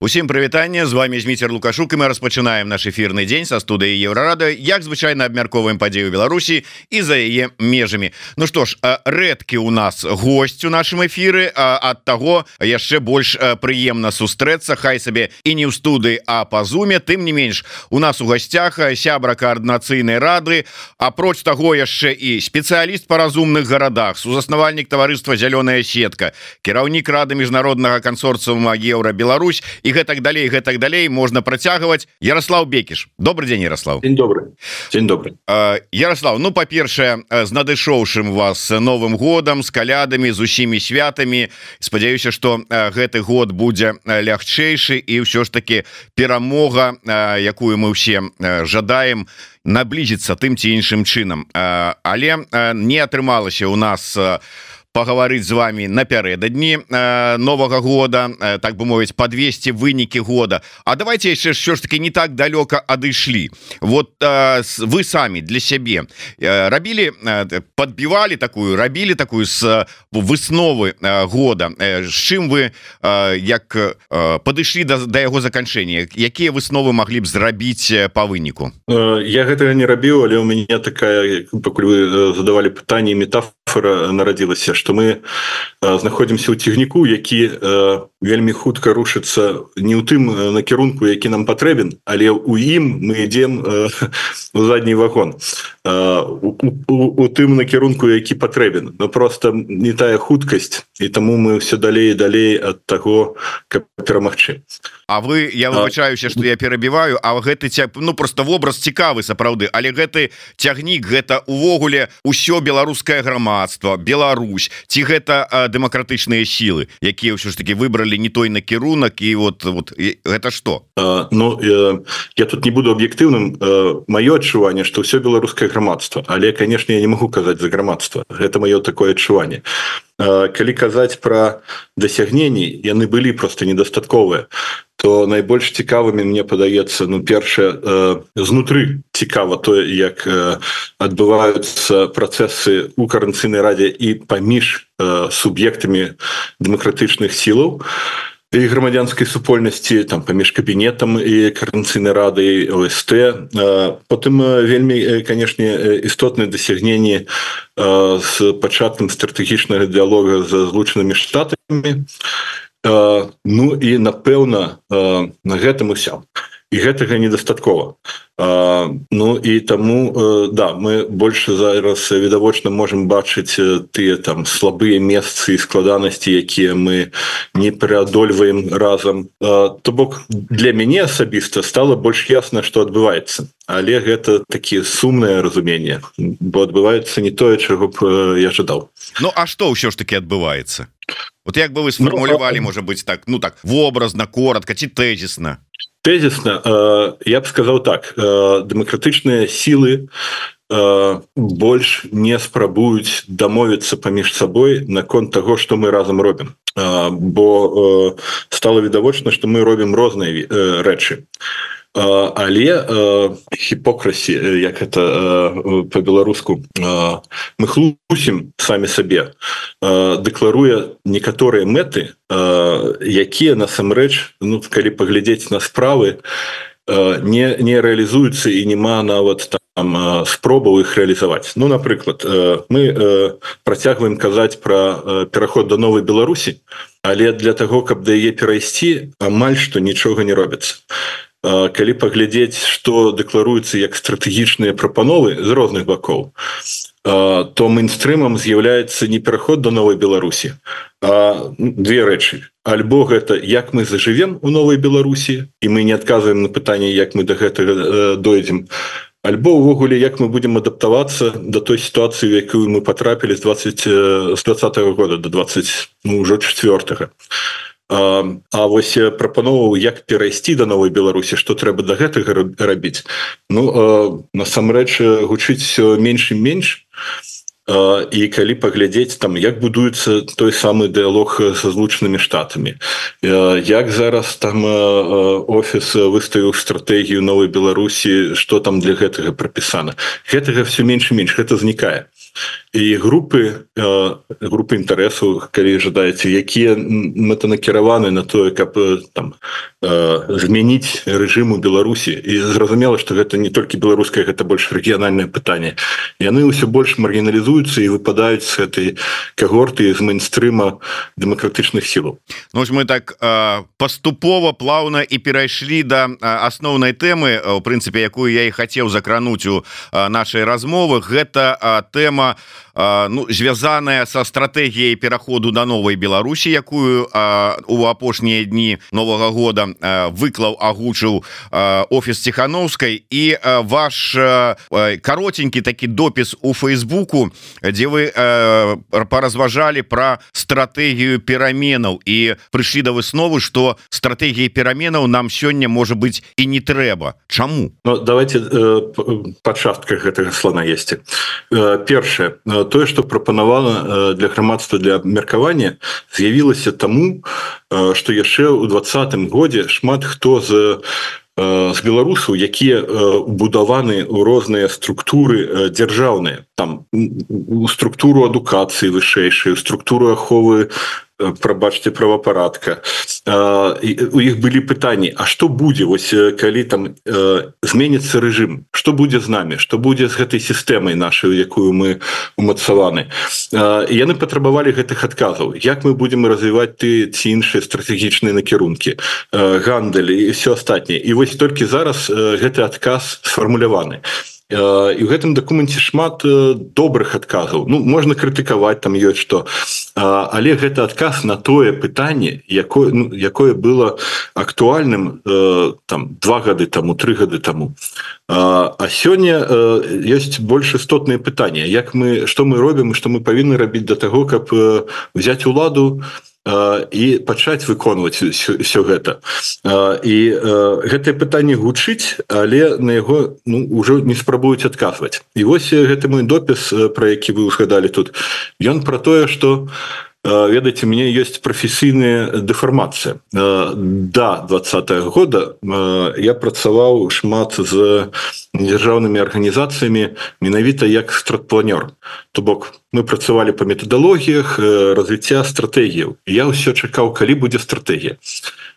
Усім прывітанне. З вами зміцер лукашук і мы распачынаем наш эфірны дзень са студыі еўрарада як звычайна абмярковаем падзею Беларусі і за яе межамі. Ну што ж рэдкі у нас гость у нашым эфіры ад таго яшчэ больш прыемна сустрэцца Хай сабе і не ў студы а па зуме. Тым не менш у нас у гасцях сябра каардынацыйнай рады. Апроч таго яшчэ і спецыяліст па разумных гарадах сузаснавальнік таварыства зялёная сетка кіраўнік рады міжнароднага кансорцыума еўра Беларусь і гэтак далей гэтак далей можна працягваць. Ярослав Бекіш. Добрый день Ярослав день добрый день добрый Ярослав Ну па-першае з надышоўшым вас новым годам з калядамі з усімі святамі. Спадзяюся что гэты год будзе лягчэйшы і ўсё ж таки перамога якую мы ўсе жадаем наблізіцца тым ці іншым чынам. Але не атрымалася у нас у паговорыць з вами напярэдадні э, нового года э, так бы мовіць подвесці вынікі года. А давайте яшчэ що ж таки не так далёка адышлі. Вот э, вы самі для сябе э, рабілі э, подбівалі такую рабілі такую с высновы э, года. Э, з чым вы э, як э, падышлі да, да яго заканчэння? Якія высновы маглі б зрабіць по выніку? Я гэтага не рабіў але у мяне такая пакуль вы задавалі пытанне метафора нарадзілася что мы знаходзімся ў цягніку які вельмі хутка рушыцца не ў тым накірунку які нам патрэбен але у ім мы ідзем у задні вагон. У тым накірунку які патрэбен. Но просто не тая хуткасць і таму мы все далей далей ад таго каб перамагчы А вы я выбачаюся что я перабіваю А гэты цяг ну просто вобраз цікавы сапраўды. Але гэты цягнік гэта увогуле ўсё беларускае грамадства Беларусь ці гэта дэмакратычныя сілы якія ўсё ж таки выбралі не той накірунак і вот вот гэта что Ну я, я тут не буду аб'ектыўным. Маё адчуванне что ўсё беларускае грамадства але конечно я не могу казаць за грамадства. Гэта маё такое адчуванне калі казаць про дасягненні яны былі просто недастатковыя то найбольш цікавымі мне падаецца ну першае э, знутры цікава тое як э, адбываюцца працэсы у каранцыйнай радзе і паміж э, суб'ектамі дэмакратычных сілаў. і грамадзянскай супольнасці там паміж кабінетам і каранцыйнай рады ОСТ. Э, потым вельмі канешне істотныя дасягненні з э, пачаткам стратэгічнага дыалога з злучанымі штатамі. І Ну і напэўна на гэтым уся і гэтага недастаткова. Ну і таму да мы больше зараз відавочна можемм бачыць тыя там слабыя месцы і складанасці якія мы не пераадольваем разам. То бок для мяне асабіста стало больш ясна что адбываецца. Але гэта такі сумнае разуменне бо адбываецца не тое чаго б я жадаў. Ну а что ўсё ж таки адбываецца? Вот як бы вы сформулявалі ну, можа быть так ну так вобразна коротко ці тэзісна тэзісна э, я б сказаў так э, дэмакратычныя сілы э, больш не спрабуюць дамовіцца паміж сабой наконт таго што мы разам робім бо стало відавочна што мы робім розныя рэчы а але хіпокрасі як это по-беларуску мы хлусім самі сабе. Дэкларуе некаторыя мэты якія насамрэч ну калі паглядзець на справы не не рэалізуюцца і няма нават там спробаў іх рэалізаваць Ну напрыклад мы працягваем казаць пра пераход до новой Беларусі але для того каб да яе перайсці амаль што нічога не робіцца. Калі паглядзець что дэкларуецца як стратэгічныя прапановы з розных бакоў то мейнстрымам з'яўляецца не пераход до новой Беларусі две рэчы. Альбо гэта як мы зажывем у новой Беларусі і мы не адказваем на пытанне як мы до гэтага дойдзем альбо увогуле як мы будем адаптавацца до той сітуацыі якую мы потрапілі з 20 з 20 -го года до 20 ну, ўжо четвертого а А вось прапановаў як перайсці да новой беларусі что трэба до гэтага рабіць. Ну насамрэч гучыць менш і менш і калі паглядзець там як будуецца той самы дыалог са злучанымі штатамі. Як зараз там офіс выставіў стратэгію новой беларусі что там для гэтага прапісана. Гэтага все менш менш гэта знікае і групы групы інтарэсу калі жадаеце якія мэтанакіраваны на тое каб там змяніць рэжыму Беларусі. І зразумела что гэта не толькі беларускае гэта больш рэгіянальнае пытанне яны ўсё больш маргіналізуюцца і выпадаюць з гэтай кагорты з мейнстрыма дэмакратычных сілаў Ну мы так паступова плаўна і перайшлі да асноўнай тэмы у прынцыпе якую я і хацеў закрануць у нашай размовы гэта тэма ну звязаная со стратегіяй пераходу до новой Беларусі якую у апошнія дні нового года выклаў агучыў офіс ціхановскай і ваш каротенькі такі допіс у фейсбуку дзе вы поразважалі про стратегію пераменаў і прыйшлі да высновы что стратегії пераменаў нам сёння можа быть і не трэба Чаму ну, давайте э, пачатках гэтага слона есть. Э, першае тое что прапанавала для грамадства для меркавання з'явілася таму что яшчэ у двадцатым годзе шмат хто з з беларусаў якія убудаваны ў розныя структуры дзяржаўныя. Там у структуру адукацыі вышэйшую структуру аховы прабачце правапарадка у іх былі пытанні А что будзе вось калі там зменится рэжым что будзе з нами? Что будзе з гэтай сістэмай нашай якую мы умацаваны? Яны патрабавалі гэтых адказаў. Як мы будемм развіваць ты ці іншыя стратэгічныя накірункі? Гандалі і все астатняе. І вось толькі зараз гэты адказ сфармуляваны. і і ў гэтым дакуменце шмат добрых адказаў. Ну можна крытыкаваць там ёсць што. Але гэты адказ на тое пытанне якое ну, якое было актуальным там два гады таму тры гады таму. А сёння ёсць больш істотныя пытанні. Як мы што мы робім што мы павінны рабіць да таго каб взять уладу на і пачаць выконваць все гэта. І гэтае пытанне гучыць але на яго ну, ўжо не спрабуюць адказваць. І вось гэты мой допіс про які вы узгадалі тут. Ён про тое что ведаеце мне есть прафесійная дэфармацыя. Да двадца -го года я працаваў шмат з дзяржаўнымі арганізацыямі менавіта як стратпланёр. То бок мы працавалі по метадалогіях развіцця стратэгіяў. Я ўсё чакаў калі будзе стратэгія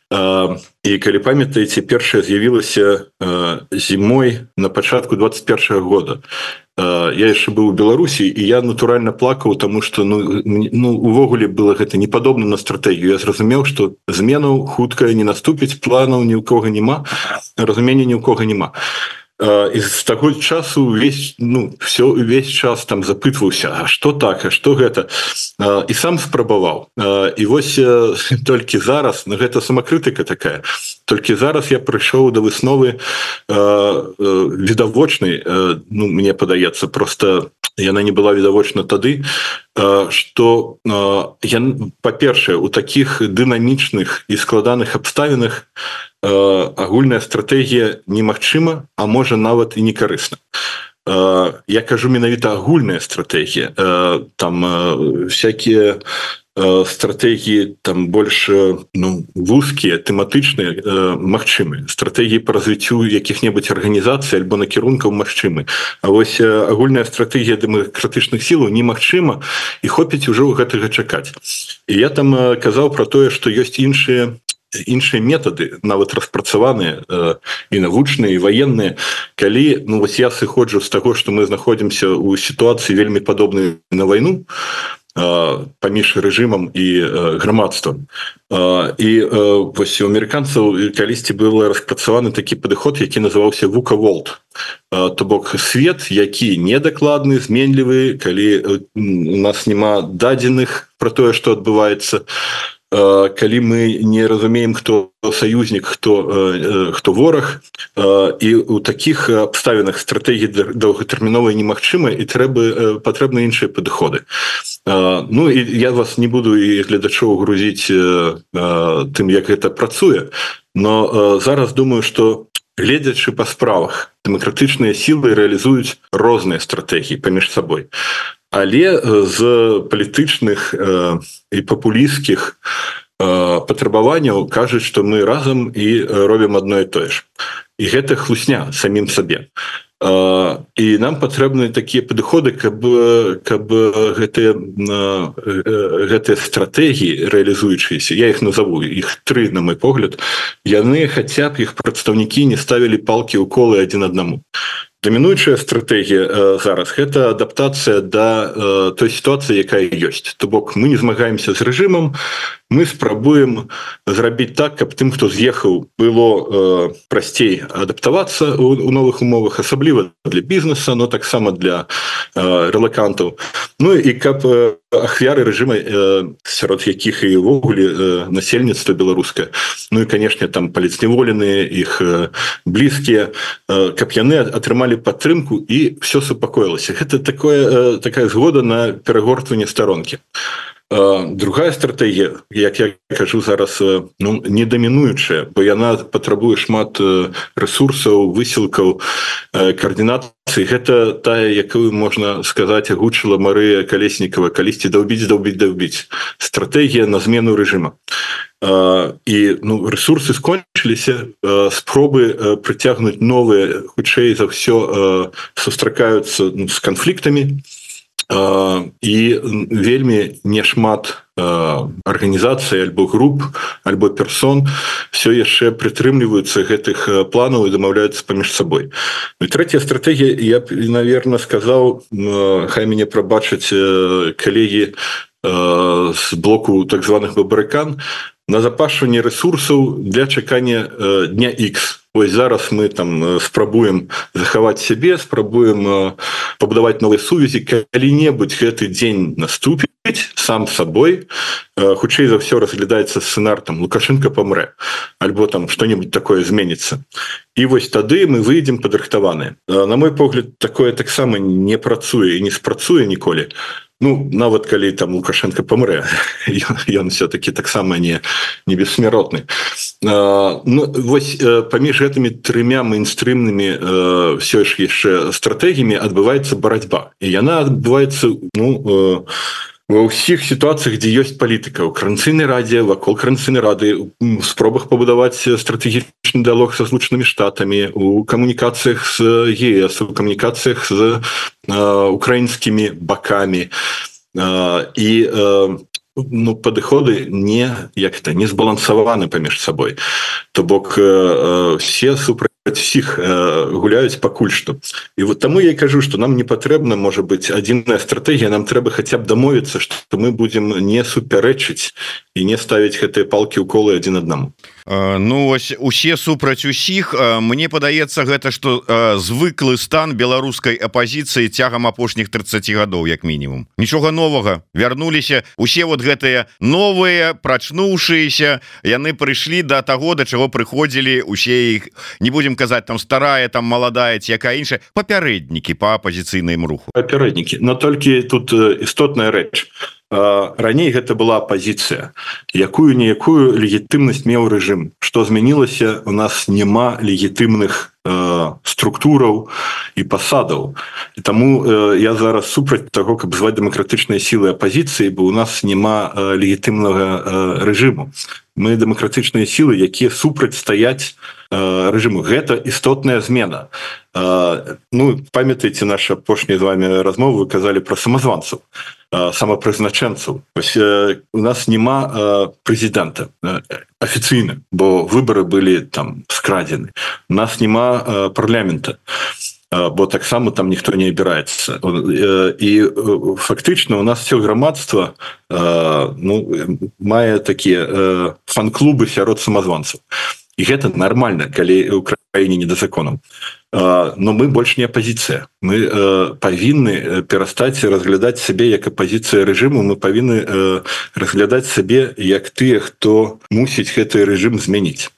і калі памятаеце першая з'явілася зімой на пачатку 21 -го года. Я яшчэ быў у беларусі і я натуральна плакаў тому что ну ну увогуле было гэта не падобна на стратэгію. Я зразумеў что зменаў хуткая не наступіць планаў ні ў кого няма разумення ні ў кого няма і з таго часу увесь ну все увесь час там запытваўся что так а что гэта? І сам спрабаваў і вось толькі зараз на гэта самакрытыка такая толькі зараз я прыйшоў да высновы відавочнай ну мне падаецца просто яна не была відавочна тады что я па-першае у таких дынамічных і складаных абставінах агульная стратэгія немагчыма а можа нават і не карысна я кажу менавіта агульная стратэгія. Там всякие стратегії там больше ну вузкія тэматычныя магчымы. Стратегії по развіццю якіх-небудзь арганізацый альбо накірункаў магчымы. А вось агульная стратегія дэмакратычных сілаў немагчыма і хопіць ужо гэтага чакаць. І я там казаў про тое что ёсць іншыя іншыя метады нават распрацаваныя э, і навучныя военныя калі ну вось я сыходжу з таго что мы знаходзімся у сітуацыі вельмі падобнай на вайну паміж рэжымам і грамадствам. І вось у амерыканцаў калісьці было распрацаваны такі падыход які называўся вука волт то бок свет які недакладны зменлівы калі у нас няма дадзеных про тое что адбываецца. то калі мы не разумеем хто саюзнік хто хто вораг і у таких абставінах стратегії доўгатэрміновай немагчыма і трэба патрэбны іншыя падыходы Ну і я вас не буду і гледачоў грузіць тым як гэта працуе но зараз думаю что гледзячы па справах дэмакратычныя сілы рэалізуюць розныя стратэгіі паміж сабой але з палітычных э, і папулістскіх э, патрабаванняў кажуць што мы разам і робім адно і тое ж. І гэта хлусня самім сабе. І нам патрэбны такія падыходы каб каб гэтыя гэтыя стратэгіі рэалізуючыся я их назову их тры на мой погляд яны хаця б іх прадстаўнікі не ставілі палки ў колы адзін аднаму дамінуючая стратегія э, зараз гэта адаптацыя да э, той сітуацыі якая ёсць. То бок мы не змагаемся з рэжымам мы спрабуем зрабіць так каб тым хто з'ехаў было э, прасцей адаптавацца у новых умовах асабліва для бізнеса но таксама для э, рэлакантаў. Ну і каб э, ахвяры рэжыма э, сярод якіх і ўвогуле э, насельніцтва беларускае. Ну і канешне там паліцневоленыя іх э, блізкія э, каб яны атрымалі падтрымку і все супакоілася. Гэта такое э, такая згода на перагортванне старонкі. а другая стратегія як я кажу зараз ну не дамінуючая бо яна патрабуе шмат ресурсаў высілкаў коаардынацыі гэта тая якую можна сказаць агучыла Марыя калеснікова калісьці даўбіць даўбіць даўбіць стратегія на змену рэжыма. І ну ресурсы скончыліся спробы прыцягнуць новыя хутчэй за ўсё сустракаюцца ну, з канфліктамі. і і вельмі нешмат арганізацыі альбо груп альбо персон все яшчэ прытрымліваюцца гэтых планаў і дамаўляюцца паміж сабой. Ну, третья стратегія я б наверное сказаў хай мяне прабачыць калегі з блоку так званых бабарыкан на запашванне ресурсаў для чакання дня X Вось зараз мы там спрабуем захаваць сябе спрабуем пабудаваць новыя сувязі. Калі-небудзь гэты дзень наступіць сам сабой хутчэй за ўсё разглядаецца сцэнар там лукашенко памрэ альбо там что-нибудь такое зменіцца. І вось тады мы выйдзем падрыхтаваны на мой погляд такое таксама не працуе і не спрацуе ніколі Ну нават калі там лукашенко памрэ ён все-таки таксама не не бессмяротны ну, вось паміж гэтымі трымя мейнстрымнымі все ж яшчэ стратэгіямі адбываецца барацьба і яна адбываецца ну у ва ўсіх сітуацыях дзе ёсць палітыка ў кранцыйнай радзе вакол кранцыйнай рады у спробах пабудаваць стратэгічны дыалог са злучанымі штатамі у камунікацыях з ЕС у камунікацыях з украінскімі бакамі. І ну падыходы не як это не збалансаваны паміж сабой. То бок все супраць всіх гуляюць пакуль што і вот таму я кажу что нам не патрэбна можа быть адзіная стратегія нам трэба хаця б дамовіцца что мы будем не супярэчыць і не ставіць гэтыя палки ў колы адзін аднаму Ну ось усе супраць усіх Мне падаецца гэта что звыклы стан беларускай апозіцыі цягам апошніх 30 гадоў як мінімум. Нічога новага. Вярнуліся усе вот гэтыя новыя прачнуўшиеся яны прыйшлі до таго да чаго прыходзілі усе іх не будем казаць там старая там маладая якая іншая папярэднікі по апозіцыйным руху. Папярэднікі. Но толькі тут істотная рэч. а раней гэта была пазіцыя якую ніякую легітымнасць меў рэжым. Што змянілася у нас няма легітымных структураў і пасадаў. І таму я зараз супраць таго каб зваць дэмакратычныя сілы апозіцыі бо у нас няма легітымнага рэжыму. Мы дэмакратычныя сілы якія супраць стаяць рэжыму гэта істотная змена. Ну памятаеце наша апошняя з вами размовы казалі про самазванцаў самапрызначэнцаў. У нас няма прэзідэнта афіцыйна бо выборы былі там скрадзены. Нас няма парламента бо таксама там ніхто не абіраецца. І фактычна у нас все грамадства ну мае такія фан-клубы сярод самазванцаў і гэта нормально калі украіне не да законам но мы больш не апозіцыя мы э, павінны э, перастаць разглядаць сябе як апозіцыя рэжыму мы павінны э, разглядаць сабе як тыя хто мусіць гэты рэжым змяніць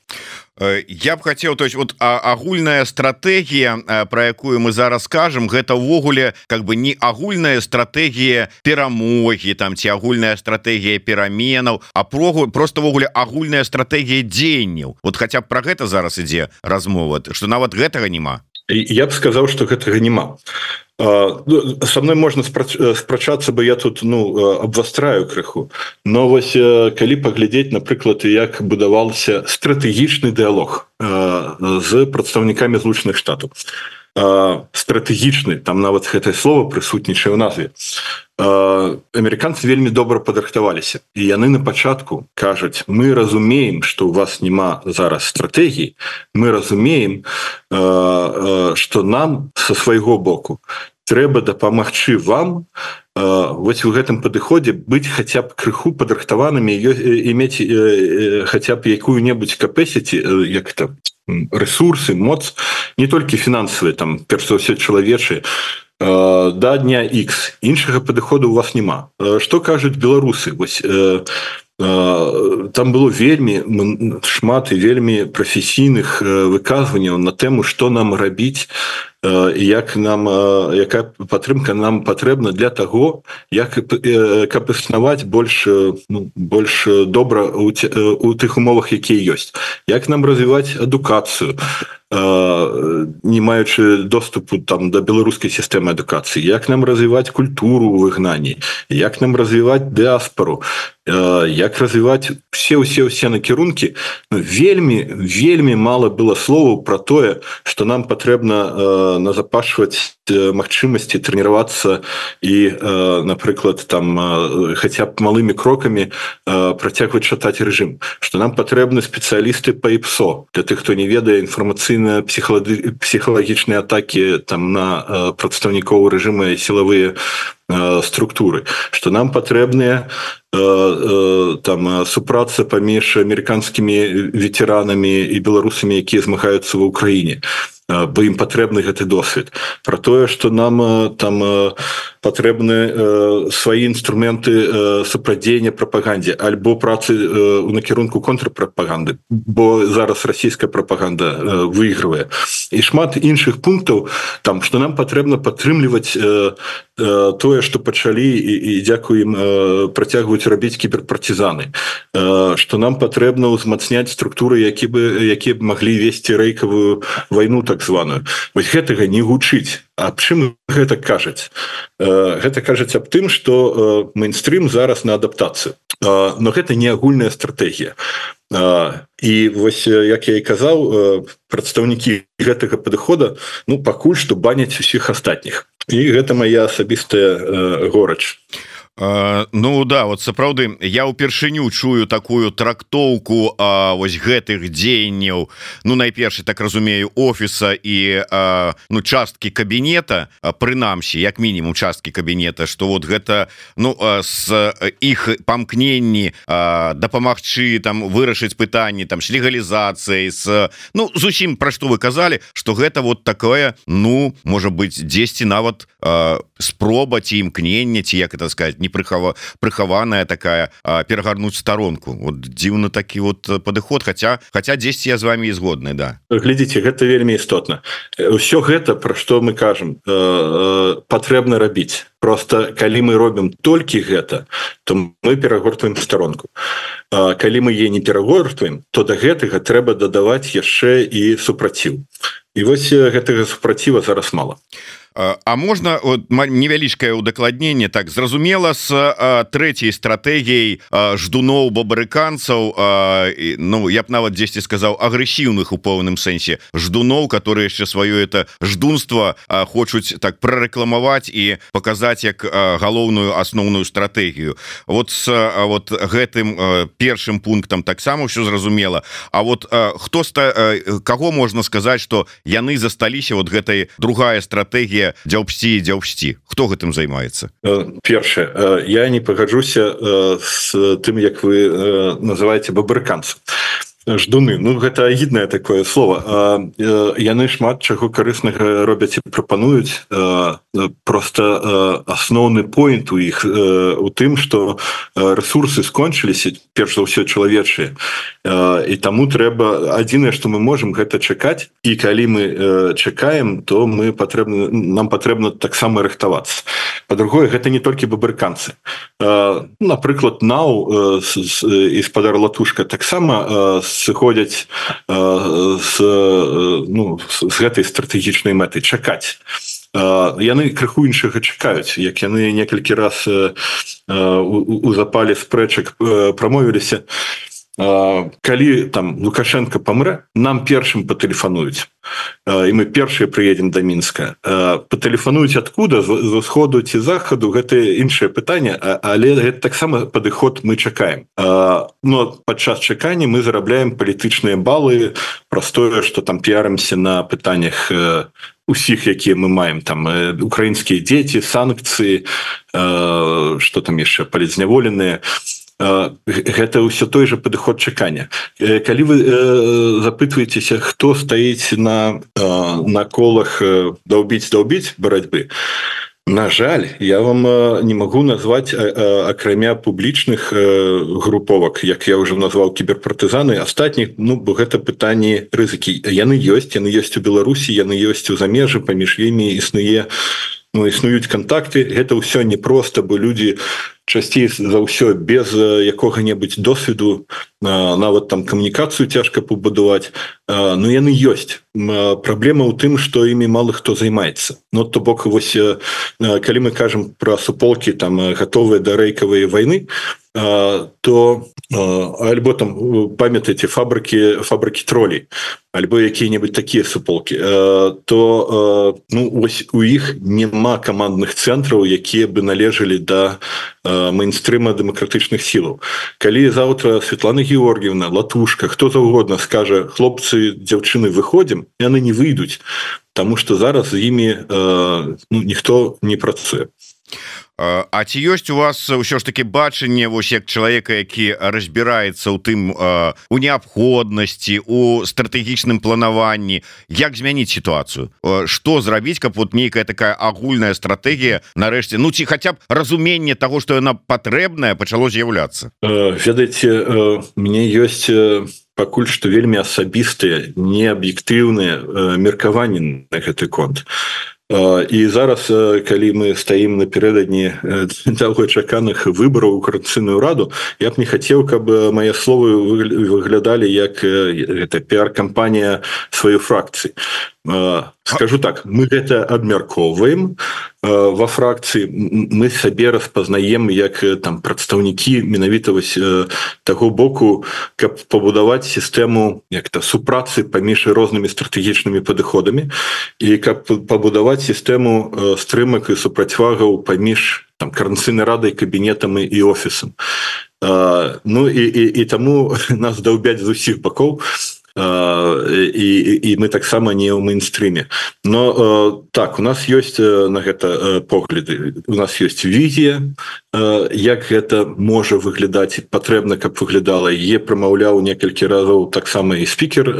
я б хотел то есть вот агульная стратегія про якую мы зараз скажем гэта увогуле как бы не агульная стратегія перамоги там ці агульная стратегія пераменаў а прогу просто ввогуле агульная стратегія дзеянняў. Вот хотя б про гэта зараз ідзе размова что нават гэтага няма я б сказаў что гэтага няма. Ну, со мной можна спрачацца бы я тут ну абвастраю крыху. Но вось калі паглядзець напрыклад як будаваўся стратэгічны дыалог з прадстаўнікамі злучаных штатаў стратэгічны там нават гэтае слово прысутнічае ў назве. Амерыканцы вельмі добра падрыхтаваліся і яны на пачатку кажуць мы разумеем что у вас няма зараз стратэгій мы разумеем что нам со свайго боку трэба дапамагчы вам вось у гэтым падыходзе быць хаця б крыху падрыхтаванымі іметь хаця б якую-небудзь капесіці як это ресурсы моц не толькі фінансавыя там перш за ўсё чалавечы да дня X іншага падыходу у вас няма что кажуць беларусы вось там было вельмі шмат і вельмі прафесійных выказванняў на тэму что нам рабіць як нам якая падтрымка нам патрэбна для того як каб існаваць больш ну, больш добра у, у тых умовах якія ёсць. Як нам развіваць адукацыю не маючы доступу там до беларускай сістэмы адукацыі. Як нам развіваць культуру выгнанні? Як нам развіваць дыаспору як развіваць все ўсе ўсе накірункі? Вельмі вельмі мало было словаў про тое что нам патрэбна назапашваць магчымасці трэніравацца і напрыклад там хаця б малымі крокамі працягваць чытаць рэжым. Что нам патрэбны спецыялісты по іпсо для тых хто не ведае інфармацыйна пастаянныя псіхолады псіхалагічныя атаки там на э, прадстаўнікоў рэжыма сілавыя э, структуры что нам патрэбныя э, там супраца паміж амерыканскімі ветеранамі і беларусамі якія змагаюцца в Украіне бо ім патрэбны гэты досвед про тое что нам там патрэбны свои інструменты супрадзення прапагандзе альбо працы у накірунку контрпрапаганды бо зараз расійская прапаганда выигрывае і шмат іншых пунктаў там что нам патрэбна падтрымліваць тое что пачалі і, і дзякуем працягваюць рабіць кіберпартизаны что нам патрэбна ўзмацняць структуры які бы якія маглі весці рэйкавую войну так званую вось гэтага не гучыць. Аб чым гэта кажаць? Гэта кажаць аб тым что мейнстрим зараз на адаптацыю но гэта не агульная стратегія і вось як я і казаў прадстаўнікі гэтага падыхода ну пакуль што баняць усіх астатніх. І гэта моя асабістая горач. а Ну да вот сапраўды я ўпершыню чую такую трактоўку а, вось гэтых дзеянняў. Ну найперш так разумею офіса і а, ну часткі кабінета прынамсі як мінімум часткі кабінета что вот гэта ну с іх памкненні дапамагчы там вырашыць пытанні там с легалізацыяй с ну зусім пра што вы казалі что гэта вот такое ну можа быть 10 нават спроба ці імкнення ці як это сказать не прыхава прыхаваная такая перагарнуць сторонку вот дзіўна такі вот падыход хотя хотя 10 я з вами і згодны да. Глядзіце гэта вельмі істотна. Ўсё гэта про что мы кажам э, э, патрэбна рабіць. Просто калі мы робім толькі гэта то мы перагортваем сторонку калі мы е не перагортваем то до гэтага трэба дадаваць яшчэ і супраціў. І вось гэтага супраціва зараз мало а А можна невялічкае удакладненне так зразумела с трэцяй стратэгіяй ждуноў бабарыканцаў Ну я б нават дзесьці сказаў агрэсіўных у поўным сэнсе ждуноў которые яшчэ сваё это ждунства хочуць так прарэкламаваць і паказаць як галоўную асноўную стратэгію вот с вот гэтым першым пунктам таксама ўсё зразумела А вот хто ста каго можна сказаць что яны засталіся вот гэтай другая стратегія дзе дзяўпсці дзяўсці хто гэтым займаецца? Першае я не пагаджуся з тым як вы называете бабрыканцам ждуны. Ну гэта агіднае такое слово. Яны шмат чаго карыснага робяць і прапануюць. Просто асноўны поинт у іх у тым что ресурсы скончыліся перш за ўсё чалавечыя. І таму трэба адзінае что мы можем гэта чакаць і калі мы чакаем то мы патрэбны нам патрэбна таксама рыхтавацца. По-другое гэта не толькі бабрыканцы напрыклад нау из-падар латушка таксама с сыходзяць з ну з гэтай стратэгічнай мэты чакаць яны крыху іншага чакаюць як яны некалькі раз у запале спрэчак прамовіліся калі там лукашенко памрэ нам першым патэлефануюць. І мы першыя прыедем до мінска. Патэлефануюць откуда з усходу ці захаду? Гэта іншае пытанне але гэта таксама падыход мы чакаем. Но падчас чакання мы зарабляем палітычныя балы простое что там піарымся на пытаннях усіх якія мы маем там украінскія дзеці санкцыі что там яшчэ палізняволеныя гэта ўсё той же падыход чакання. Калі вы запытваецеся хто стаіць на на колах даўбіць даўбіць барацьбы На жаль, я вам не магу назваць акрамя публічных груповак, як я уже назваў кіберпартызаны астатніх Ну бо гэта пытанне рызыкі. Яны ёсць яны ёсць у Беларусі яны ёсць у замежы паміж імі існуе ну, існуюць контакты гэта ўсё непросто бо людзі часцей за ўсё без якога-небудзь досведу нават там камунікацыю цяжка пабудаваць. Ну яны ёсць. Праблема ў тым што імі мало хто займаецца. Ну то бок вось калі мы кажам про суполки там гатовыя да рэйкавыя войны то альбо там памятаеце фабрыкі фабрыкі тролей альбо якія-небудзь такія суполки то ну ось у іх няма камандных цэнтраў якія бы належалі да мейнстрыма дэмакратычных сілаў. Калі заўтра Светлана Георгіевна латушка хто заўгодна скажа хлопцы дзяўчыны выходзім яны не выйдуць Таму что зараз з імі ну, ніхто не працуе А ці ёсць у вас ўсё ж таки бачанне вось як чалавека які разбіраецца ў тым у неабходнасці у стратэгічным планаванні? Як змяніць сітуацыю? Что зрабіць каб вот нейкая такая агульная стратэгія нарэшце Ну ці хаця б разуменне того что яна патрэбная пачало з'яўляцца? Ведаеце мне ёсць пакуль што вельмі асабістыя неаб'ектыўныя меркаванні на гэты конт і зараз калі мы стаім напярэдадні доўгачаканых выбораў у карацыйную раду я б не хацеў каб мае словы выглядалі як гэта пиар-кампанія сваёй фракцыі скажу так мы гэта абмяркоўваем во фракцыі мы сабе распазнаем як там прадстаўнікі менавіта вось таго боку каб пабудаваць сістэму як-то супрацы паміж рознымі стратэгічнымі падыходамі і каб пабудаваць сістэму стрымак і супрацьвагаў паміж там каранцыйнай радай кабінетамі і офісам. Ну і, і, і таму нас даўбяць з усіх бакоў. і, і мы таксама не ў мейнстрыме но так у нас ёсць на гэта погляды. У нас ёсць візія як гэта можа выглядаць патрэбна каб выглядала. Е прамаўляў некалькі разоў таксама і спікер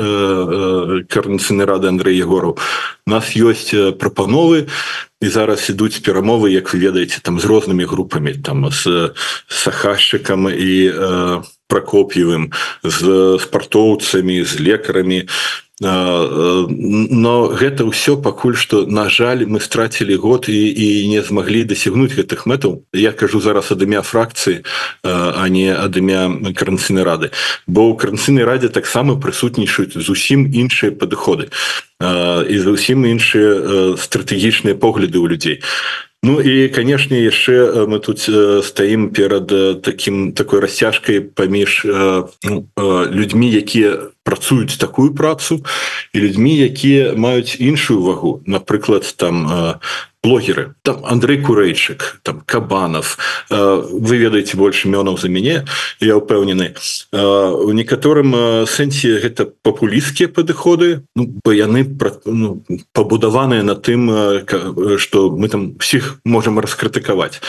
карнацыйнай рады Андрей егору нас ёсць прапановы і зараз ідуць перамовы як вы ведаеце там з рознымі групамі там з сахашчыкам і э, прокоп'евым з спартоўцамі з лекарамі. Но гэта ўсё пакуль што на жаль мы страцілі год і, і не змаглі дасягнуць гэтых мэтаў. Я кажу зараз ад імя фракцыі а не ад імя каранцыйнай рады. Бо ў каранцыйнай радзе таксама прысутнічаюць зусім іншыя падыходы і зусім іншыя стратэгічныя погляды ў людзей Ну і канешне яшчэ мы тут стаім перад таким такой расцяжкай паміж ну, людзьмі якія працуюць такую працу і людзьмі якія маюць іншую вагу. Напрыклад там блогеры. Там Андрей курэйчык там кабанов. Вы ведаеце больше мёнаў за мяне я упэўнены у некаторым сэнсе гэта папулісцкія падыходы. Ну, бо яны ну, пабудаваныя на тым что мы там всіх можем раскрытыкаваць.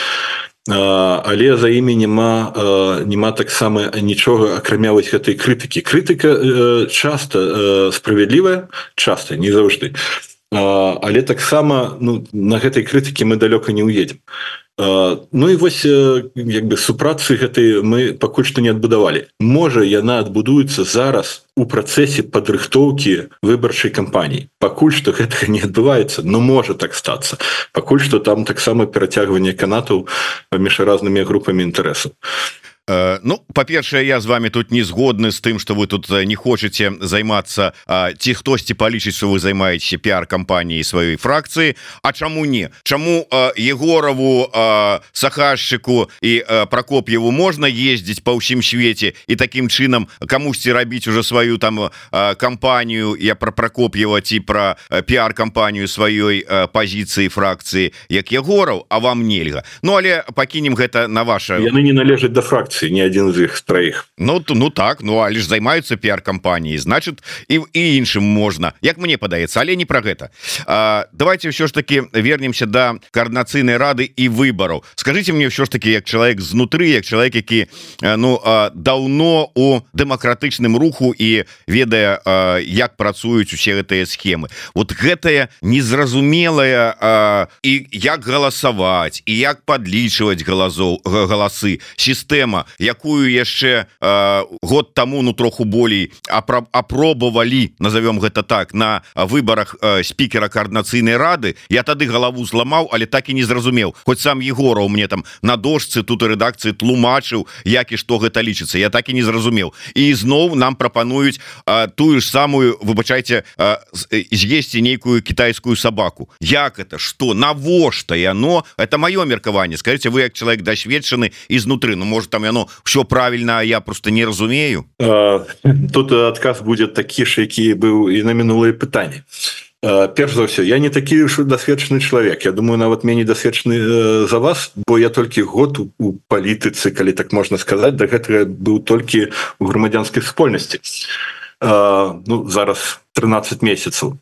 Але за імі няма няма таксама нічога акрамя вось гэтай крытыкі. Крытыка часто справядлівая часто не заўжды але таксама ну, на гэтай крытыкі мы далёка не уедем Ну і вось як бы супрацы гэтай мы пакуль што не адбудавалі. Можа яна адбудуецца зараз у працэсе падрыхтоўкі выбарчай кампаніі. Пакуль што гэтага не адбываецца но можа так стацца. Пакуль што там таксама перацягванне канатаў паміж разнымі групамі інтарэсаў Э, ну по-першае я з вами тут не згодны з тым что вы тут э, не хочете займацца ці хтосьці палічыць что вы займаете пиар-кампаніі сваёй фракцыі А чаму не? Чаму егорову сахаршчыку і прокоп'еву можна ездзіць по ўсім свеце і таким чынам камусьці рабіць уже сваю там кампанію я про прокоп'ева ці про пиар-кампанію сваёй пазіцыі фракцыі як егораў А вам нельга. Ну але пакінем гэта на ваше яны не належаць до фракцыі фракцыі не один з іх троих. Ну то ну так ну а лишь займаются пиар-кампаніі значит і і іншым можна як мне падаецца але не про гэта. А, давайте все ж таки вернемся до да коорднацыйнай рады і выбораў скажите мне все ж таки як чалавек знутры як чалавек які ну даўно у дэмакратычным руху і ведае як працуюць усе гэтыя схемы. Вот гэтая незразумелая і як галасаваць і як подлічваць галазоў галасы. Сістэма якую яшчэ э, год тому ну троху болей апробавалі назовём гэта так на выборах э, спікера коорднацыйнай рады я тады галаву зламаў але так і не зразумеў. Хоть сам егораў мне там на дошцы тут і рэдакцыі тлумачыў як і што гэта лічыцца. Я так і не зразумеў. І зноў нам прапануюць э, тую ж самую выбачайце э, з'есці нейкую китайскую собаку як это что навошта яно? Это маё меркаванне. Скажите вы як чалавек дасведчаны ізнутры Ну может там я яно все правильно я просто не разумею. Тут адказ будет такі ж які быў і на мінулыя пытанні перш за ўсё я не такі ж дасведчаны чалавек Я думаю нават меней дасведчаны за вас бо я толькі год у палітыцы калі так можна сказаць да гэтага быў толькі у грамадзянскай супольнасці ну зараз 13 месяцаў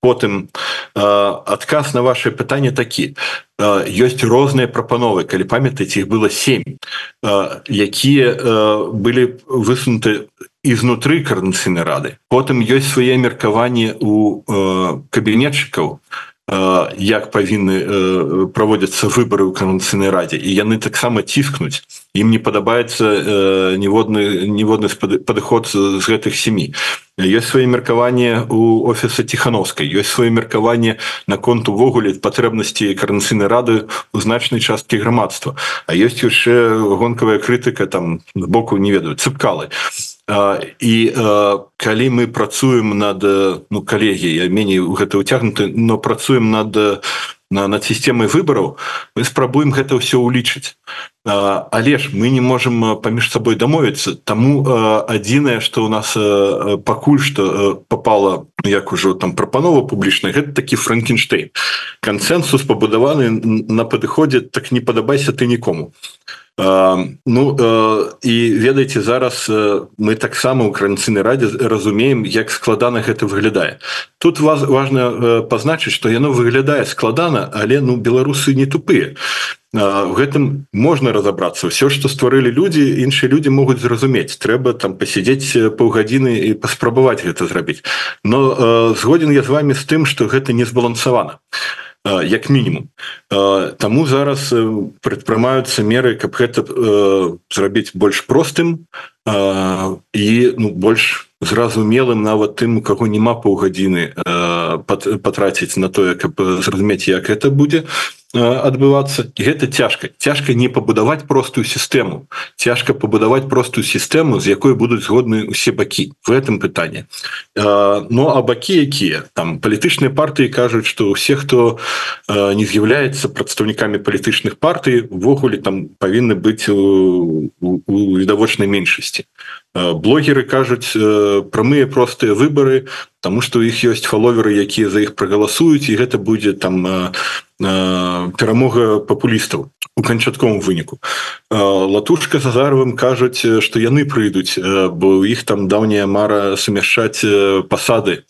потым адказ на ваше пытанне такі ёсць розныя прапановы калі памятаеце іх было 7 якія былі высунуты ізнутры карнацыйнай рады. Потым ёсць свае меркаванні у кабінетчыкаў як павінны праводзяцца выбары ў канцыйнай радзе. І яны таксама ціскнуць. Ім не падабаецца ніводны ніводны падыход з гэтых сем'і ёсць свае меркаванне у офіса ціхановскай ёсць свае меркаванне наконт увогуле патрэбнасці карнацыйнай рады у значнай часткі грамадства. А ёсць яшчэ гонкавая крытыка там з боку не ведаю цыпкалы і калі мы працуем над ну калегі я меней гэта ўцягнуты но працуем над на над сістэмай выбараў мы спрабуем гэта ўсё ўлічыць. Але ж мы не можем паміж сабой дамовіцца. Таму адзінае что у нас пакуль что попала як ужо там прапанова публічная гэта такі франкенштейн. Кансенсус пабудаваны на падыходзе так не падабайся ты нікому Ну і ведаеце зараз мы таксама ў каранцыйнай радзе разумеем як складана гэта выглядае. Тут вас важно пазначыць что яно выглядае складана але ну беларусы не тупые в гэтым можна разобрацца все что стварылі люди іншыя люди могуць зразумець. Трэба там посидзець паўгадзіны і паспрабаваць гэта зрабіць. Но згоден я з вами з тым что гэта не збалансавана. а як мінімум. Таму зараз прадпрымаюцца меры каб гэта зрабіць больш простым і ну, больш зразумелым нават тым у каго няма паўгадзіны патраціць на тое каб зразумець як это будзе адбывацца гэта цяжка цяжка не пабудаваць простую сістэму цяжка пабудаваць простую сістэму з якой будуць згодны усе бакі. В этом пытанне Ну а бакі якія? Там палітычныя партыі кажуць што ўсе хто не з'яўляецца прадстаўнікамі палітычных партый увогуле там павінны быць у, у, у відавочнай меншасці блогеры кажуць прамыя простыя выборы тому что у іх ёсць фаловеры якія за іх прагаласуюць і гэта будзе там перамога папулістаў у канчатковым выніку. Латушка зазаровым кажуць что яны прыйдуць бо у іх там даўняя мара сумяшчаць пасады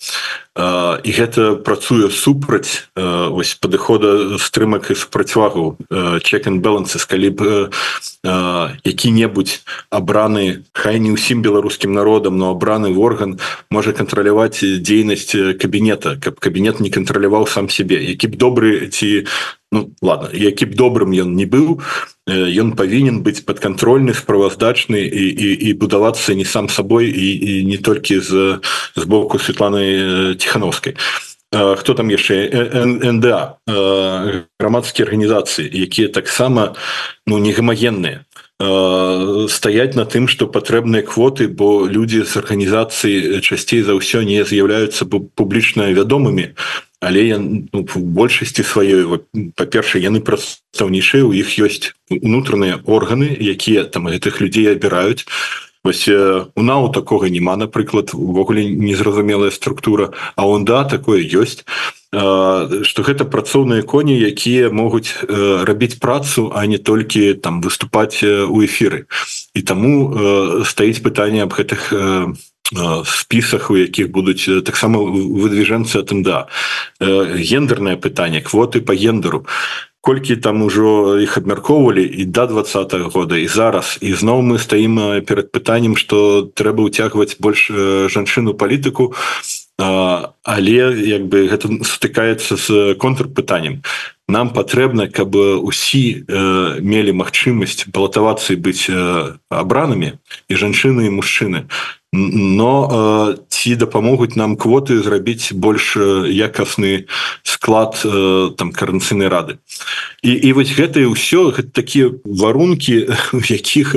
і гэта працуе супраць ось падыхода стрымак і супрацьвагу чекен балансы калі б які-небудзь абраны хай не ўсім беларускім народам но абраны орган можа кантраляваць дзейнасць кабінета каб кабінет не кантраляваў сам себе які б добры ці ну ладно які б добрым ён не быў. Ён павінен быць падкантрольны справаздачны і, і, і будавацца не сам сабой і, і не толькі з з боку Светланы ціхановскай хто там яшчэ? НДА грамадскія арганізацыі якія таксама ну не гамагенныя стаять на тым что патрэбныя квоты бо людзі з арганізацыі часцей за ўсё не з'яўляюцца публічна вядомымі але я ну, большасці сваёй па-першае яны прадстаўнейшыя у іх ёсць унутраныя органы якія там гэтых людзей абіраюць. Вось у нау такога няма напрыклад увогуле незразумелая структура а он да такое ёсць. Что гэта працоўныя коні якія могуць рабіць працу а не толькі там выступаць у эфиры і таму стаіць пытанне аб гэтых спісах у якіх будуць таксама выдвижэнцы тым да. Гендерное пытанне квоты по гендеру колькі там ужо іх абмяркоўвалі і до да два -го года і зараз. І зноў мы стаім перад пытаннем что трэба ўцягваць больш жанчыну палітыку. Але як бы гэта сутыкаецца з контрпытаннем. Нам патрэбна каб усі мелі магчымасць балатавацца і быць абранымі і жанчыны і мужчыны но ці дапамогуць нам квоты зрабіць больш якасны склад там каранцыйнай рады. І, і вось гэта ўсё такія варункі у якіх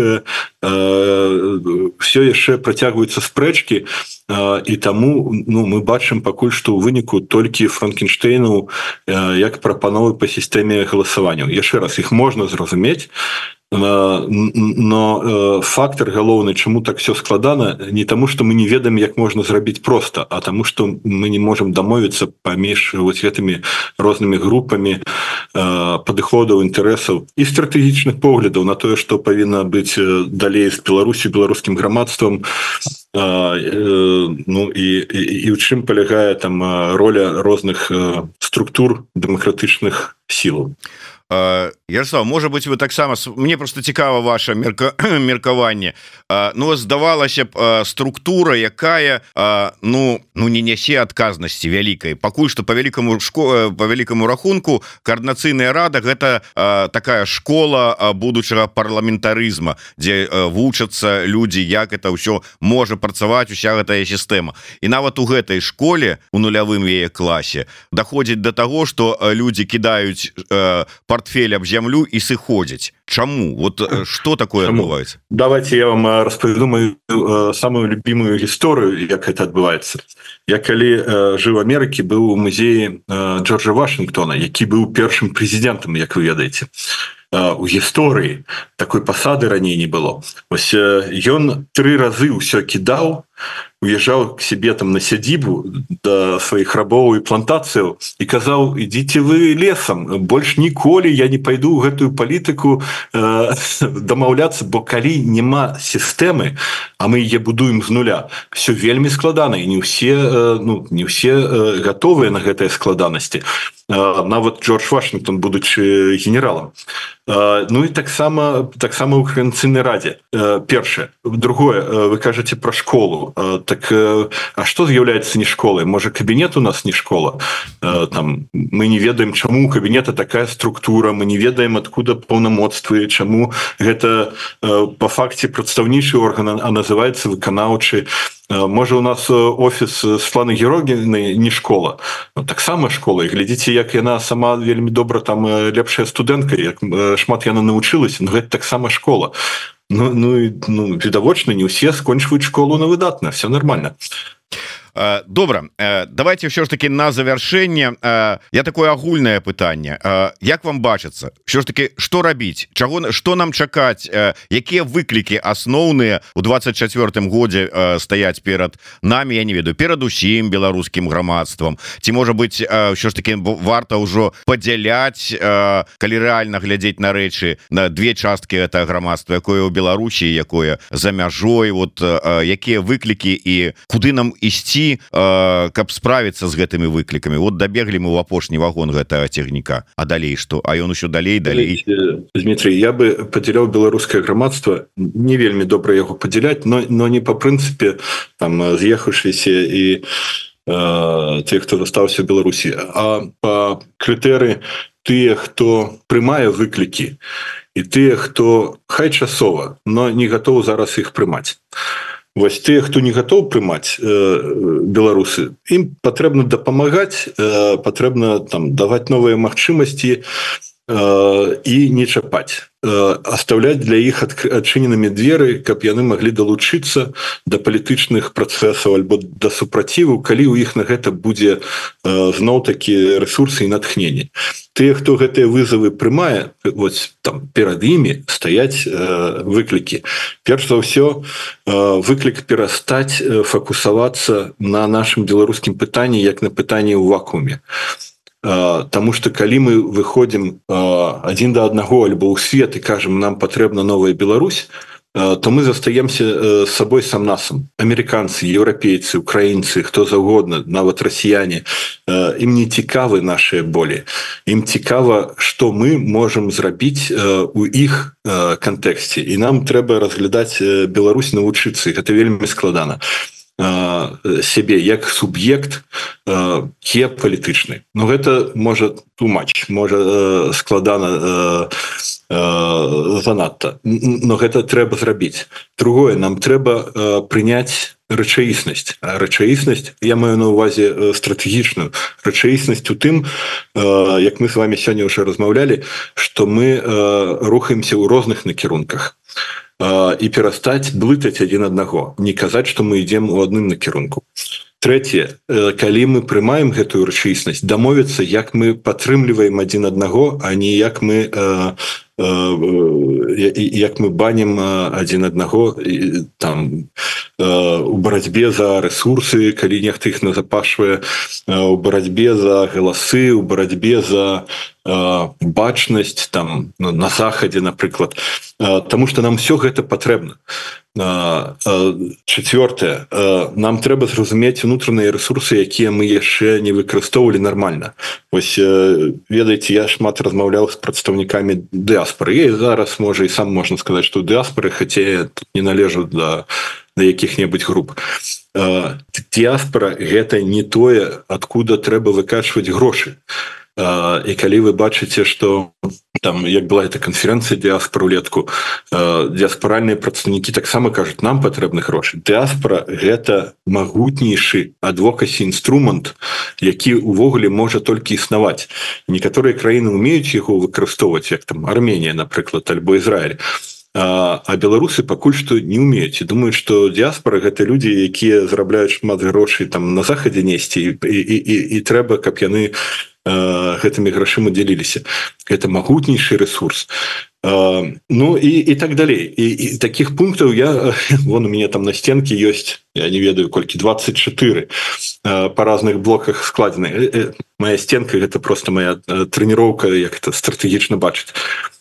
все яшчэ працягваюцца спрэчкі і таму ну мы бачым пакуль што ў выніку толькі франкенштейну як прапановы по сістэме галасаванняў. Яшчэ раз іх можна зразумець но фактор галоўны чаму так все складана не таму что мы не ведаем як можна зрабіць просто а таму что мы не можем дамовіцца паміж вот гэтымі рознымі групамі падыходаў інтарэсаў і стратэгічных поглядаў на тое что павінна быць далей з беларусю беларускім грамадствам ну і і у чым палягае там роля розных структур дэмакратычных сілаў а Ярослав можа быть вы таксама мне просто цікава ваше мерка меркаванне Ну здавалася б структура якая ну ну не нясе адказнасці вялікай. Пакуль что по великкаму шко по великкаму рахунку коорднацыйная рада гэта такая школа будучага парламентарызма дзе вучацца людзі як это ўсё можа працаваць уся гэтая сістэма. І нават у гэтай школе у нулявым яе класе доходзіць до того что людзі кідаюць по портфель об зямлю і сыходзяць Чаму вот что такое адбываецца давайте я вам распавяду мою самую любимую гісторыю як это адбываецца я калі жыў Амерыкі быў у музеі Джорджа Вашингтона які быў першым прэзідэнтам як вы ведаеце у гісторыі такой пасады раней не было ось ён тры разы ўсё кідаў уезжал к себе там на сядзібу до сваіх рабоў і плантацыяў і казаў ідзіце вы лесам больш ніколі я не пайду гэтую палітыку э, дамаўляцца бо калі няма сістэмы а мы е будуем з нуля все вельмі складана і не ўсе э, ну не ўсе э, готовыя на гэтыя складанасці нават Джордж Вашингтон будучы генералам Ну і таксама таксама ў крынцыйнай радзе першае. Другое вы кажаце пра школу так А что з'яўляецца не школай можа кабінет у нас не школа? Там мы не ведаем чаму у кабінета такая структура мы не ведаем откуда паўнамоцтвы чаму гэта по факце прадстаўнейшы орган а называется выканаўчы можа у нас офіс Светланы герогены не школа? Ну, таксама школа. І глядзіце як яна сама вельмі добра там лепшая студэнтка як шмат яна навучылася гэта таксама школа Ну, ну, ну відавочна не ўсе скончваюць школу на выдатна все нормально добра э, давайте все ж таки на завяршэнне э, я такое агульное пытанне. Як вам бачыцца що ж таки что рабіць? Чаго что нам чакаць? Якія выклікі асноўныя у 24 годзе стаять перад нами я не ведаю перад усім беларускім грамадствам? Ці можа быть що ж таки варта ўжо падзяляць калі реально глядзець на рэчы на две часткі это грамадства якое у Беларусі якое за мяжой? Вот якія выклікі і куды нам ісці э, каб справіцца з гэтымі выклікамі. Вот дабеглі мы ў апошні вагон гэтага цягніка. А далей что а ён усё далей далей. Дмітрий я бы падзяляў беларускае грамадства не вельмі добра яго падзяляць но но не по прынцыпе там з'ехаўшыся і те хто застаўся Беларусі а по крытэры тыя хто прымае выклікі і тыя хто хай часова но не гатоў зараз іх прымаць вось те хто не готов прымаць э, беларусы ім патрэбна дапамагаць э, патрэбна там даваць новыя магчымасці і не чапаць. Оставлять для іх адчыненымі дзверы каб яны могли далучыцца до палітычных працэсаў альбо да супраціву калі у іх на гэта будзе зноў такі ресурсы і натхнение тыя хто гэтыя вызовы прымае вот там перад імі стаять выклікі. Перш за ўсё выклік перастаць фокусавацца на нашим беларускім пытанні як на пытанні ў вакууме. то Таму что калі мы выходим один до аднаго альбо ў свет і кажем нам патрэбна новая Беларусь то мы застаемся с собой сам насам американцы еўрапейцы украінцы хто заўгодна нават расіяне ім не цікавы наши болі ім цікава что мы можем зрабіць у іх кантэксце і нам трэба разглядаць Беларусь навучыцца гэта вельмі складана. а сябе як суб'ект ке палітычны. Ну гэта можа тумач можа складана занадта. Но гэта трэба зрабіць. Другое нам трэба прыняць рэчаіснасць. Рэчаіснасць я маю на увазе стратэгічную рэчаіснасць у тым як мы с вами сёння уже размаўлялі что мы рухаемся ў розных накірунках. а і перастаць блытаць адзін аднаго. Не казаць что мы ідзем у адным накірунку. Третье калі мы прымаем гэтую рэчыснасць дамовіцца як мы падтрымліваем адзін аднаго а не як мы як мы банім адзін аднаго там у барацьбе за ресурсы калі нехта іх назапашвае у барацьбе за галасы у барацьбе за бачнасць там ну, на захадзе напрыклад. Таму что нам все гэта патрэбна. Четвертое нам трэба зразумець унутраныя ресурсы якія мы яшчэ не выкарыстоўвалі нормально ось ведаеце я шмат размаўляў з прадстаўнікамі дыаспоры зараз можа і сам можна сказаць что дыаспоры хацея не належу да на якіх-небудзь груп дыаспора гэта не тое откуда трэба выкачваць грошы і калі вы бачыце что там як была эта канферэнцыя дыаспор улетку дыаспоральныя прадстаўнікі таксама кажуць нам патрэбны грошы дыаспора гэта магутнейшы адвокасі інструмент які увогуле можа толькі існаваць. Некаторыя краіны умеюць яго выкарыстоўваць як там Арменія напрыклад альбо Ізраиль а, а беларусы пакуль што не умеюць думаюць что дыаспора гэта людзі якія зарабляюць шмат грошай там на захадзе несці і, і, і, і трэба каб яны не гэтымі грашыма дзяліліся. Это магутнейшы ресурс ну і і так далей. І, і таких пунктаў я вон у меня там на стенке ёсць я не ведаю колькі 24 по разных блоках складзены э, э, моя стенка гэта просто моя тренировка як это стратэгічна бачыць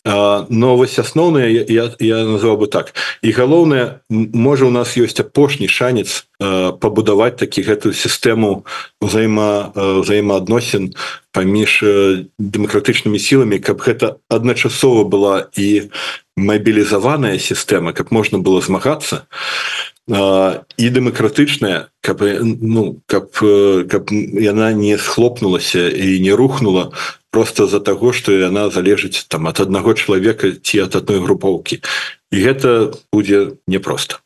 но вось асноўная я, я, я назваў бы так. І галоўнае можа у нас ёсць апошні шанец пабудаваць такі гэтую сістэму узаема взаемаадносін паміж дэмакратычнымі сіламі каб гэта адначасова была і мабілізаваная сістэма каб можна было змагацца і дэмакратычная каб ну каб каб яна не схлопнулася і не рухнула просто з-за таго што яна залежыць там ад аднаго чалавека ці ад адной групоўкі. І гэта будзе непросто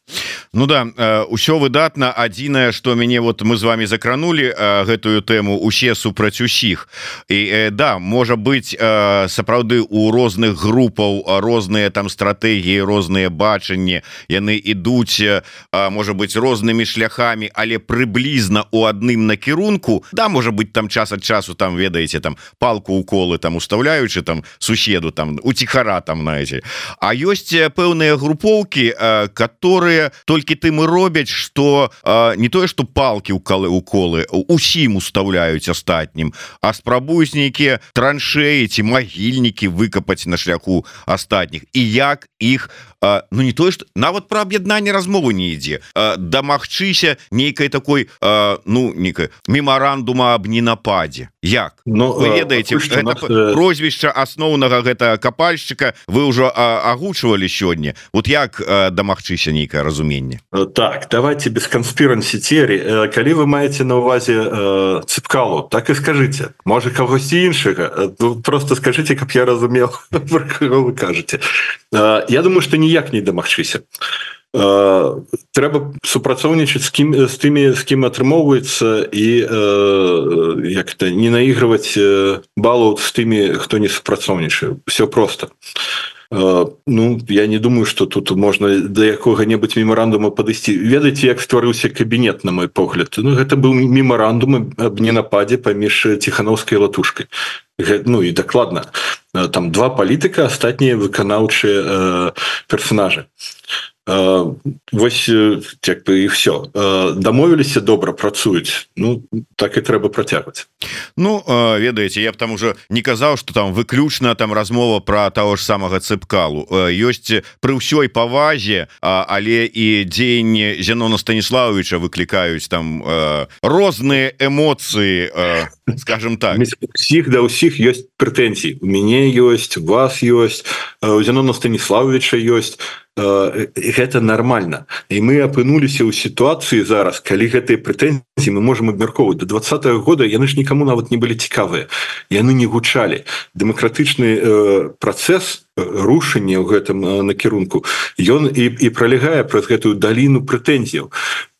Ну да ўсё выдатна адзінае что мяне вот мы з вами закранули гэтую тэму усе супраць усіх. І да можа быть сапраўды у розных групаў розныя там стратэгіі розныя бачанні яны ідуць можа быть рознымі шляхами але прыблізна у адным накірунку. Да можа быть там час ад часу там ведаеце там палку уколы там уставляючы там суседу там уціхара там знаете А ёсць пэўныя групоўкі которые только толькі тым і робяць что не тое что палки укалы уколы усім уставляюць астатнім а спрабуюць нейкія траншеі ці магільнікі выкапаць на шляху астатніх. І як іх ну не тое что нават про аб'яднанне размовы не ідзе дамагчыся нейкай такой ну некая мемарандума аб ненападзе як? Но вы ведаеце прозвішча асноўнага гэта капальшчыка вы ўжо агучвалі сёння вот як дамагчыся нейкае разуменне так давайте без канспірансі церы калі вы маеце на увазе цыпкалу так і скажите. Можа кагосьці іншага просто скажите каб я разумел вы кажете. Я думаю что ніяк не дамагчыся. Трэба супрацоўнічаць з кім з тымі з кім атрымоўваецца і як-то не наігрываць балу з тымі хто не супрацоўнічае. Все просто Ну я не думаю что тут можна да якога-небудзь мемарандума падысці. Ведаеце як стварыўся кабінет на мой погляд? Ну гэта быў мемарандум аб не нападзе паміж ціхановскай латушкай ну і дакладна. Там два палітыка астатнія выканаўчыя э, персонажы Вось як бы і все дамовіліся добра працуюць? Ну так і трэба працягваць. Ну ведаеце я б там уже не казаў что там выключна там размова про того ж самага цыпкалу. Ёсць пры ўсёй павазе але і дзеянні Зянона станіславовича выклікаюць там розныя эмоцыі скажем так. Усіх да ўсіх ёсць прэтэнзій у мяне ёсць вас ёсць у Зянона станіславовича ёсць гэта нормально. І мы апынуліся ў сітуацыі зараз калі гэтыя прэтэнзіі мы можем абмяркоўваць. До два -го года яны ж никому нават не былі цікавыя. Яны не гучалі. Дэмакратычны э, працэс рушэнне ў гэтым накірунку. Ён і, і пролягае праз гэтую даліну прэтэнзіяў.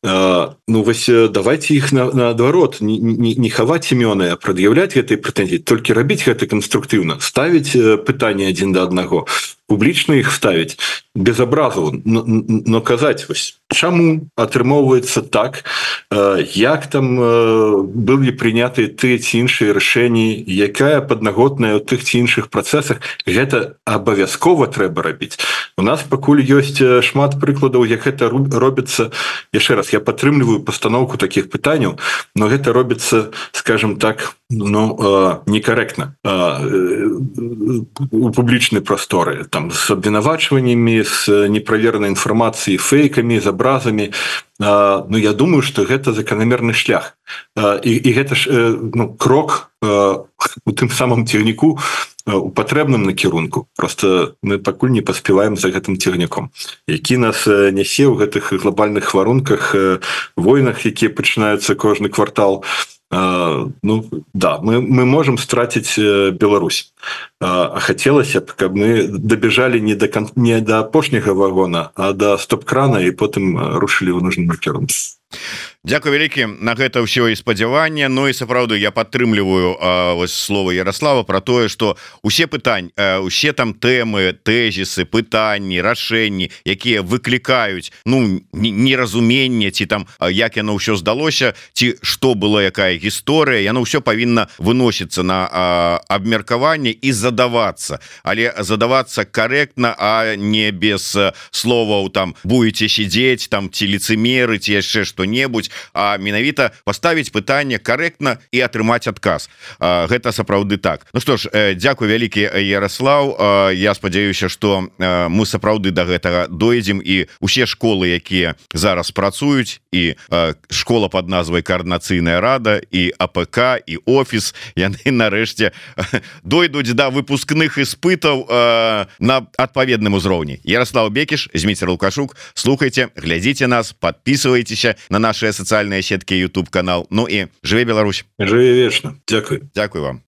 Ну вось давайте іх наадварот. Не, не, не хаваць імёны прад'яўляць гэтай прэтэнзіі. Толькі рабіць гэта канструктыўна. Ставіць пытанне адзін да аднаго. Публічна іх ставіць. Без абразу. Но, но казаць вось чаму атрымоўваецца так? Як там былі прынятыя тыя ці іншыя рашэнні якая паднаготная ў тых ці іншых працэсах? Гэта абавязкова трэба рабіць. У нас пакуль ёсць шмат прыкладаў як гэта робіцца. Яшчэ раз я падтрымліваю пастаноўку таких пытанняў но гэта робіцца скажем так ну некарэктна у публічнай прасторы там с абвінавачваннями с неправерной інфармацыі фейками з абразами Ну я думаю что гэта заканамерны шлях. І, і гэта ж ну, крок у тым самым цягніку у патрэбным накірунку просто мы пакуль не паспяваем за гэтым цягніком які нас нясе ў гэтых глобальных варунках войнах якія пачынаюцца кожны квартал ну да мы мы можем страціць Беларусь. А хацелася б каб мы дабежалі не до кон... не до апошняга вагона а до стоп-крана і потым рушылі ў нужным маркером Дякую вялікі. На гэта ўсё і спадзяванне. Ну і сапраўды я падтрымліваю вось слова Ярослава про тое что усе пытань усе там тэмы тэзісы пытанні рашэнні якія выклікаюць ну неразуменне ці там як яно ўсё здалося ці что было якая гісторыя яно ўсё павінна выносіцца на абмеркаванне і задавацца. Але задавацца корректно а не без словаў там будете сидеть там ці лицемеры ці яшчэ что-небудзь а менавіта поставить пытанне корректно і атрымаць адказ. Гэта сапраўды так. Ну что ж Дякую вялікі Ярослав я спадзяюся что мы сапраўды до да гэтага дойдзем і усе школы якія зараз працуюць і школа под назвай коорднацыйная рада і АПК і офіс яны нарэшце дойдуць до да выпускных испытаў на адпаведным узроўні. Ярослав Бекіш зміцер лукашук. Слухайте глядзіце нас подписывайтеся на наши социальные сетки YouTube канал. Ну і жыве Беларусь. Жыве вечна Дякую. Дякую вам